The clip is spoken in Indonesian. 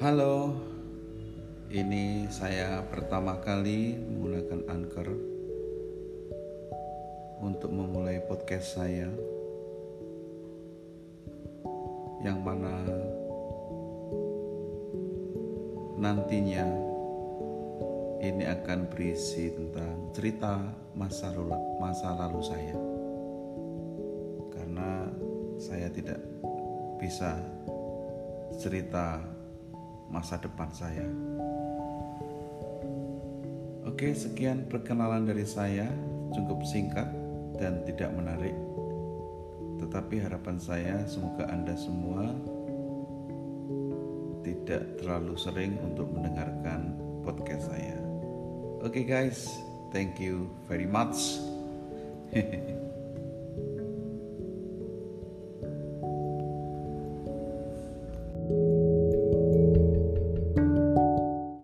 Halo, ini saya pertama kali menggunakan Anchor untuk memulai podcast saya yang mana nantinya ini akan berisi tentang cerita masa lalu, masa lalu saya. Karena saya tidak bisa cerita masa depan saya. Oke, sekian perkenalan dari saya, cukup singkat dan tidak menarik. Tetapi harapan saya semoga Anda semua tidak terlalu sering untuk mendengarkan podcast saya. Oke guys, thank you very much.